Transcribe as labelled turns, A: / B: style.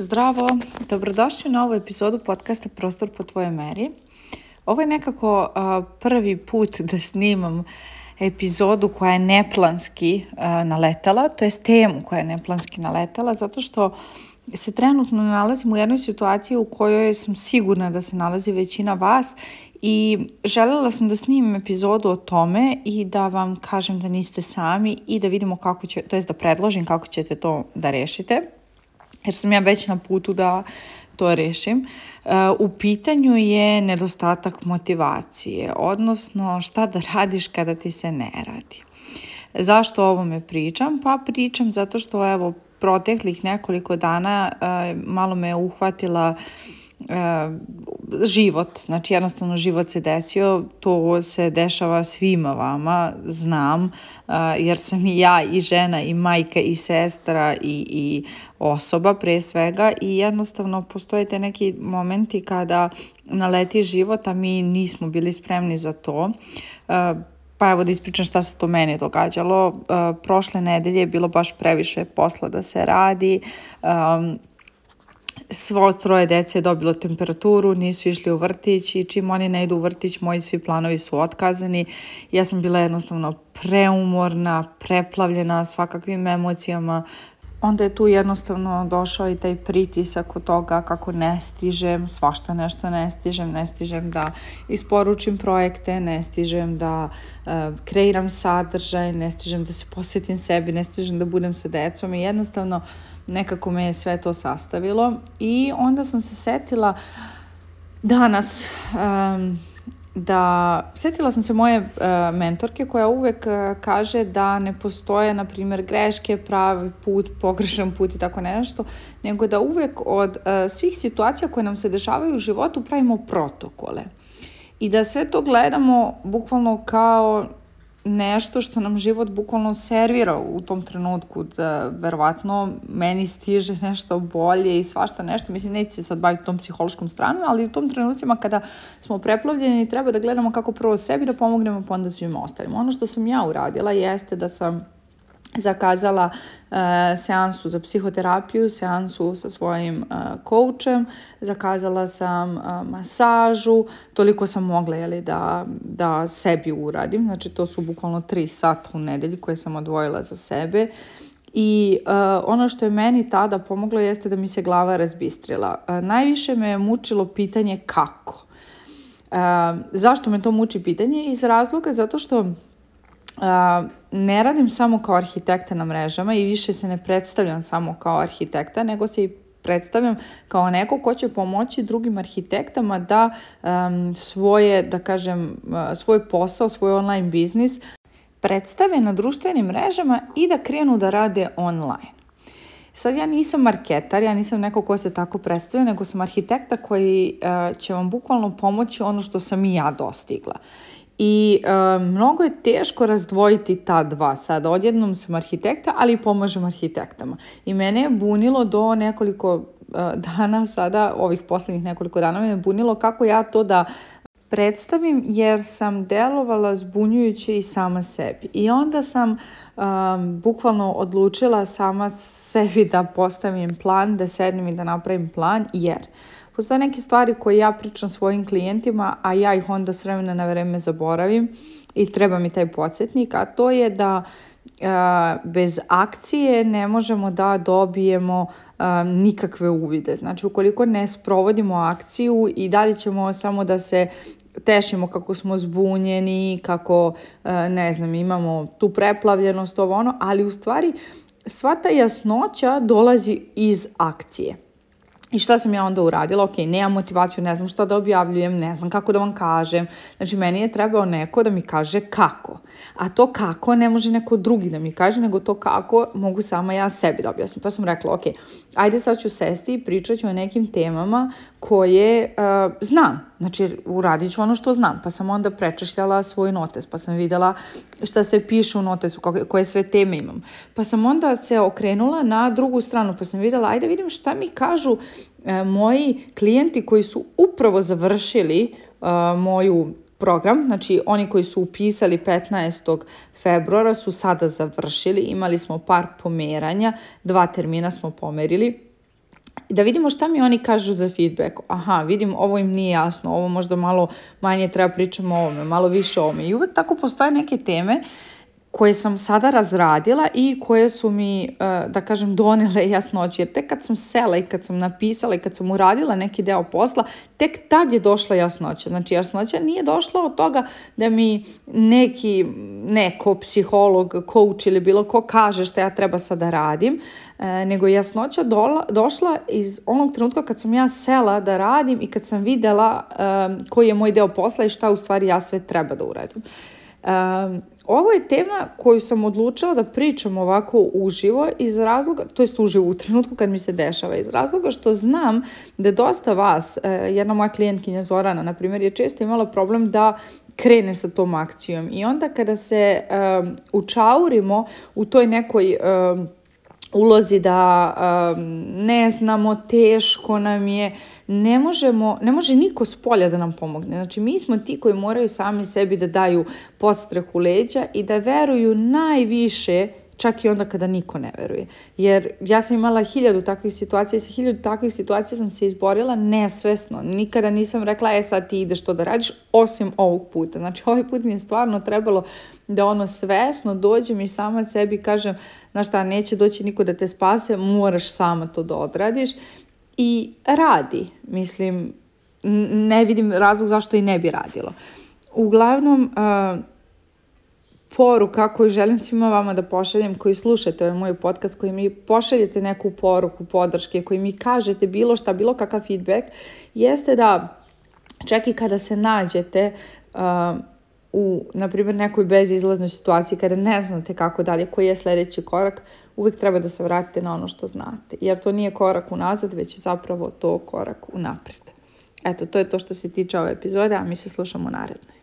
A: Zdravo, dobrodošli u novu epizodu podcasta Prostor po tvojoj meri. Ovo je nekako prvi put da snimam epizodu koja je neplanski naletala, to je temu koja je neplanski naletala, zato što se trenutno nalazim u jednoj situaciji u kojoj sam sigurna da se nalazi većina vas i željela sam da snimim epizodu o tome i da vam kažem da niste sami i da vidimo kako će, to jest da predložim kako ćete to da rešite jer sam ja već na putu da to rešim. E, u pitanju je nedostatak motivacije, odnosno šta da radiš kada ti se ne radi. Zašto o ovome pričam? Pa pričam zato što evo proteklih nekoliko dana e, malo me je uhvatila e, život, znači jednostavno život se desio, to se dešava svima vama, znam, jer sam i ja i žena i majka i sestra i, i osoba pre svega i jednostavno postoje te neki momenti kada naleti život, a mi nismo bili spremni za to. Pa evo da ispričam šta se to meni događalo. Prošle nedelje je bilo baš previše posla da se radi svo troje dece je dobilo temperaturu, nisu išli u vrtić i čim oni ne idu u vrtić, moji svi planovi su otkazani. Ja sam bila jednostavno preumorna, preplavljena svakakvim emocijama, onda je tu jednostavno došao i taj pritisak od toga kako ne stižem, svašta nešto ne stižem, ne stižem da isporučim projekte, ne stižem da uh, kreiram sadržaj, ne stižem da se posvetim sebi, ne stižem da budem sa decom i jednostavno nekako me je sve to sastavilo i onda sam se setila danas da sjetila sam se moje e, mentorke koja uvek e, kaže da ne postoje na primjer greške, pravi put, pogrešan put i tako nešto, nego da uvek od e, svih situacija koje nam se dešavaju u životu pravimo protokole. I da sve to gledamo bukvalno kao nešto što nam život bukvalno servira u tom trenutku da verovatno meni stiže nešto bolje i svašta nešto. Mislim, neću se sad baviti tom psihološkom stranom, ali u tom trenucima kada smo preplavljeni treba da gledamo kako prvo sebi da pomognemo, pa onda svima ostavimo. Ono što sam ja uradila jeste da sam zakazala e, seansu za psihoterapiju, seansu sa svojim koučem, e, zakazala sam e, masažu, toliko sam mogla da, da sebi uradim, znači to su bukvalno tri sata u nedelji koje sam odvojila za sebe i ono što je meni tada pomoglo jeste da mi se glava razbistrila. najviše me je mučilo pitanje kako. zašto me to muči pitanje? Iz razloga zato što ne radim samo kao arhitekta na mrežama i više se ne predstavljam samo kao arhitekta, nego se i predstavljam kao neko ko će pomoći drugim arhitektama da svoje, da kažem, svoj posao, svoj online biznis predstave na društvenim mrežama i da krenu da rade online. Sad ja nisam marketar, ja nisam neko ko se tako predstavlja, nego sam arhitekta koji e, će vam bukvalno pomoći ono što sam i ja dostigla i e, mnogo je teško razdvojiti ta dva. Sad odjednom sam arhitekta, ali pomažem arhitektama. I mene je bunilo do nekoliko e, dana sada, ovih posljednjih nekoliko dana me je bunilo kako ja to da predstavim jer sam delovala zbunjujuće i sama sebi. I onda sam um, bukvalno odlučila sama sebi da postavim plan, da sednem i da napravim plan jer postoje neke stvari koje ja pričam svojim klijentima, a ja ih onda s vremena na vreme zaboravim i treba mi taj podsjetnik, a to je da uh, bez akcije ne možemo da dobijemo nikakve uvide. Znači ukoliko ne sprovodimo akciju i li ćemo samo da se tešimo kako smo zbunjeni, kako ne znam, imamo tu preplavljenost ovo ono, ali u stvari sva ta jasnoća dolazi iz akcije. I šta sam ja onda uradila? Ok, nemam motivaciju, ne znam šta da objavljujem, ne znam kako da vam kažem. Znači, meni je trebao neko da mi kaže kako. A to kako ne može neko drugi da mi kaže, nego to kako mogu sama ja sebi da objasnim. Pa sam rekla, ok, ajde sad ću sesti i pričat ću o nekim temama koje eh, znam Znači, uradit ću ono što znam, pa sam onda prečešljala svoj notes, pa sam vidjela šta se piše u notesu, koje sve teme imam. Pa sam onda se okrenula na drugu stranu, pa sam vidjela, ajde vidim šta mi kažu e, moji klijenti koji su upravo završili e, moju program, znači oni koji su upisali 15. februara su sada završili, imali smo par pomeranja, dva termina smo pomerili, i da vidimo šta mi oni kažu za feedback. Aha, vidim, ovo im nije jasno, ovo možda malo manje treba pričamo o ovome, malo više o ovome. I uvek tako postoje neke teme koje sam sada razradila i koje su mi, e, da kažem, donile jasnoću. Jer tek kad sam sela i kad sam napisala i kad sam uradila neki deo posla, tek tad je došla jasnoća. Znači, jasnoća nije došla od toga da mi neki, neko psiholog, coach ili bilo ko kaže šta ja treba sada radim, e, nego jasnoća došla iz onog trenutka kad sam ja sela da radim i kad sam videla e, koji je moj deo posla i šta u stvari ja sve treba da uradim. Ovo je tema koju sam odlučila da pričam ovako uživo iz razloga, to je uživo u trenutku kad mi se dešava, iz razloga što znam da dosta vas, e, jedna moja klijentkinja Zorana, na primjer, je često imala problem da krene sa tom akcijom i onda kada se e, učaurimo u toj nekoj e, ulozi da ne znamo, teško nam je, ne možemo, ne može niko s polja da nam pomogne. Znači mi smo ti koji moraju sami sebi da daju podstreh u leđa i da veruju najviše čak i onda kada niko ne veruje. Jer ja sam imala hiljadu takvih situacija i sa hiljadu takvih situacija sam se izborila nesvesno. Nikada nisam rekla, e sad ti ideš to da radiš, osim ovog puta. Znači, ovaj put mi je stvarno trebalo da ono svesno dođem i sama sebi kažem, znaš šta, neće doći niko da te spase, moraš sama to da odradiš. I radi, mislim, ne vidim razlog zašto i ne bi radilo. Uglavnom, poruka koju želim svima vama da pošaljem koji slušate ovaj moj podcast, koji mi pošaljete neku poruku podrške, koji mi kažete bilo šta, bilo kakav feedback, jeste da čak i kada se nađete uh, u, na primjer, nekoj bezizlaznoj situaciji kada ne znate kako dalje, koji je sljedeći korak, uvijek treba da se vratite na ono što znate. Jer to nije korak unazad, već je zapravo to korak unaprijed. Eto, to je to što se tiče ove epizode, a mi se slušamo naredno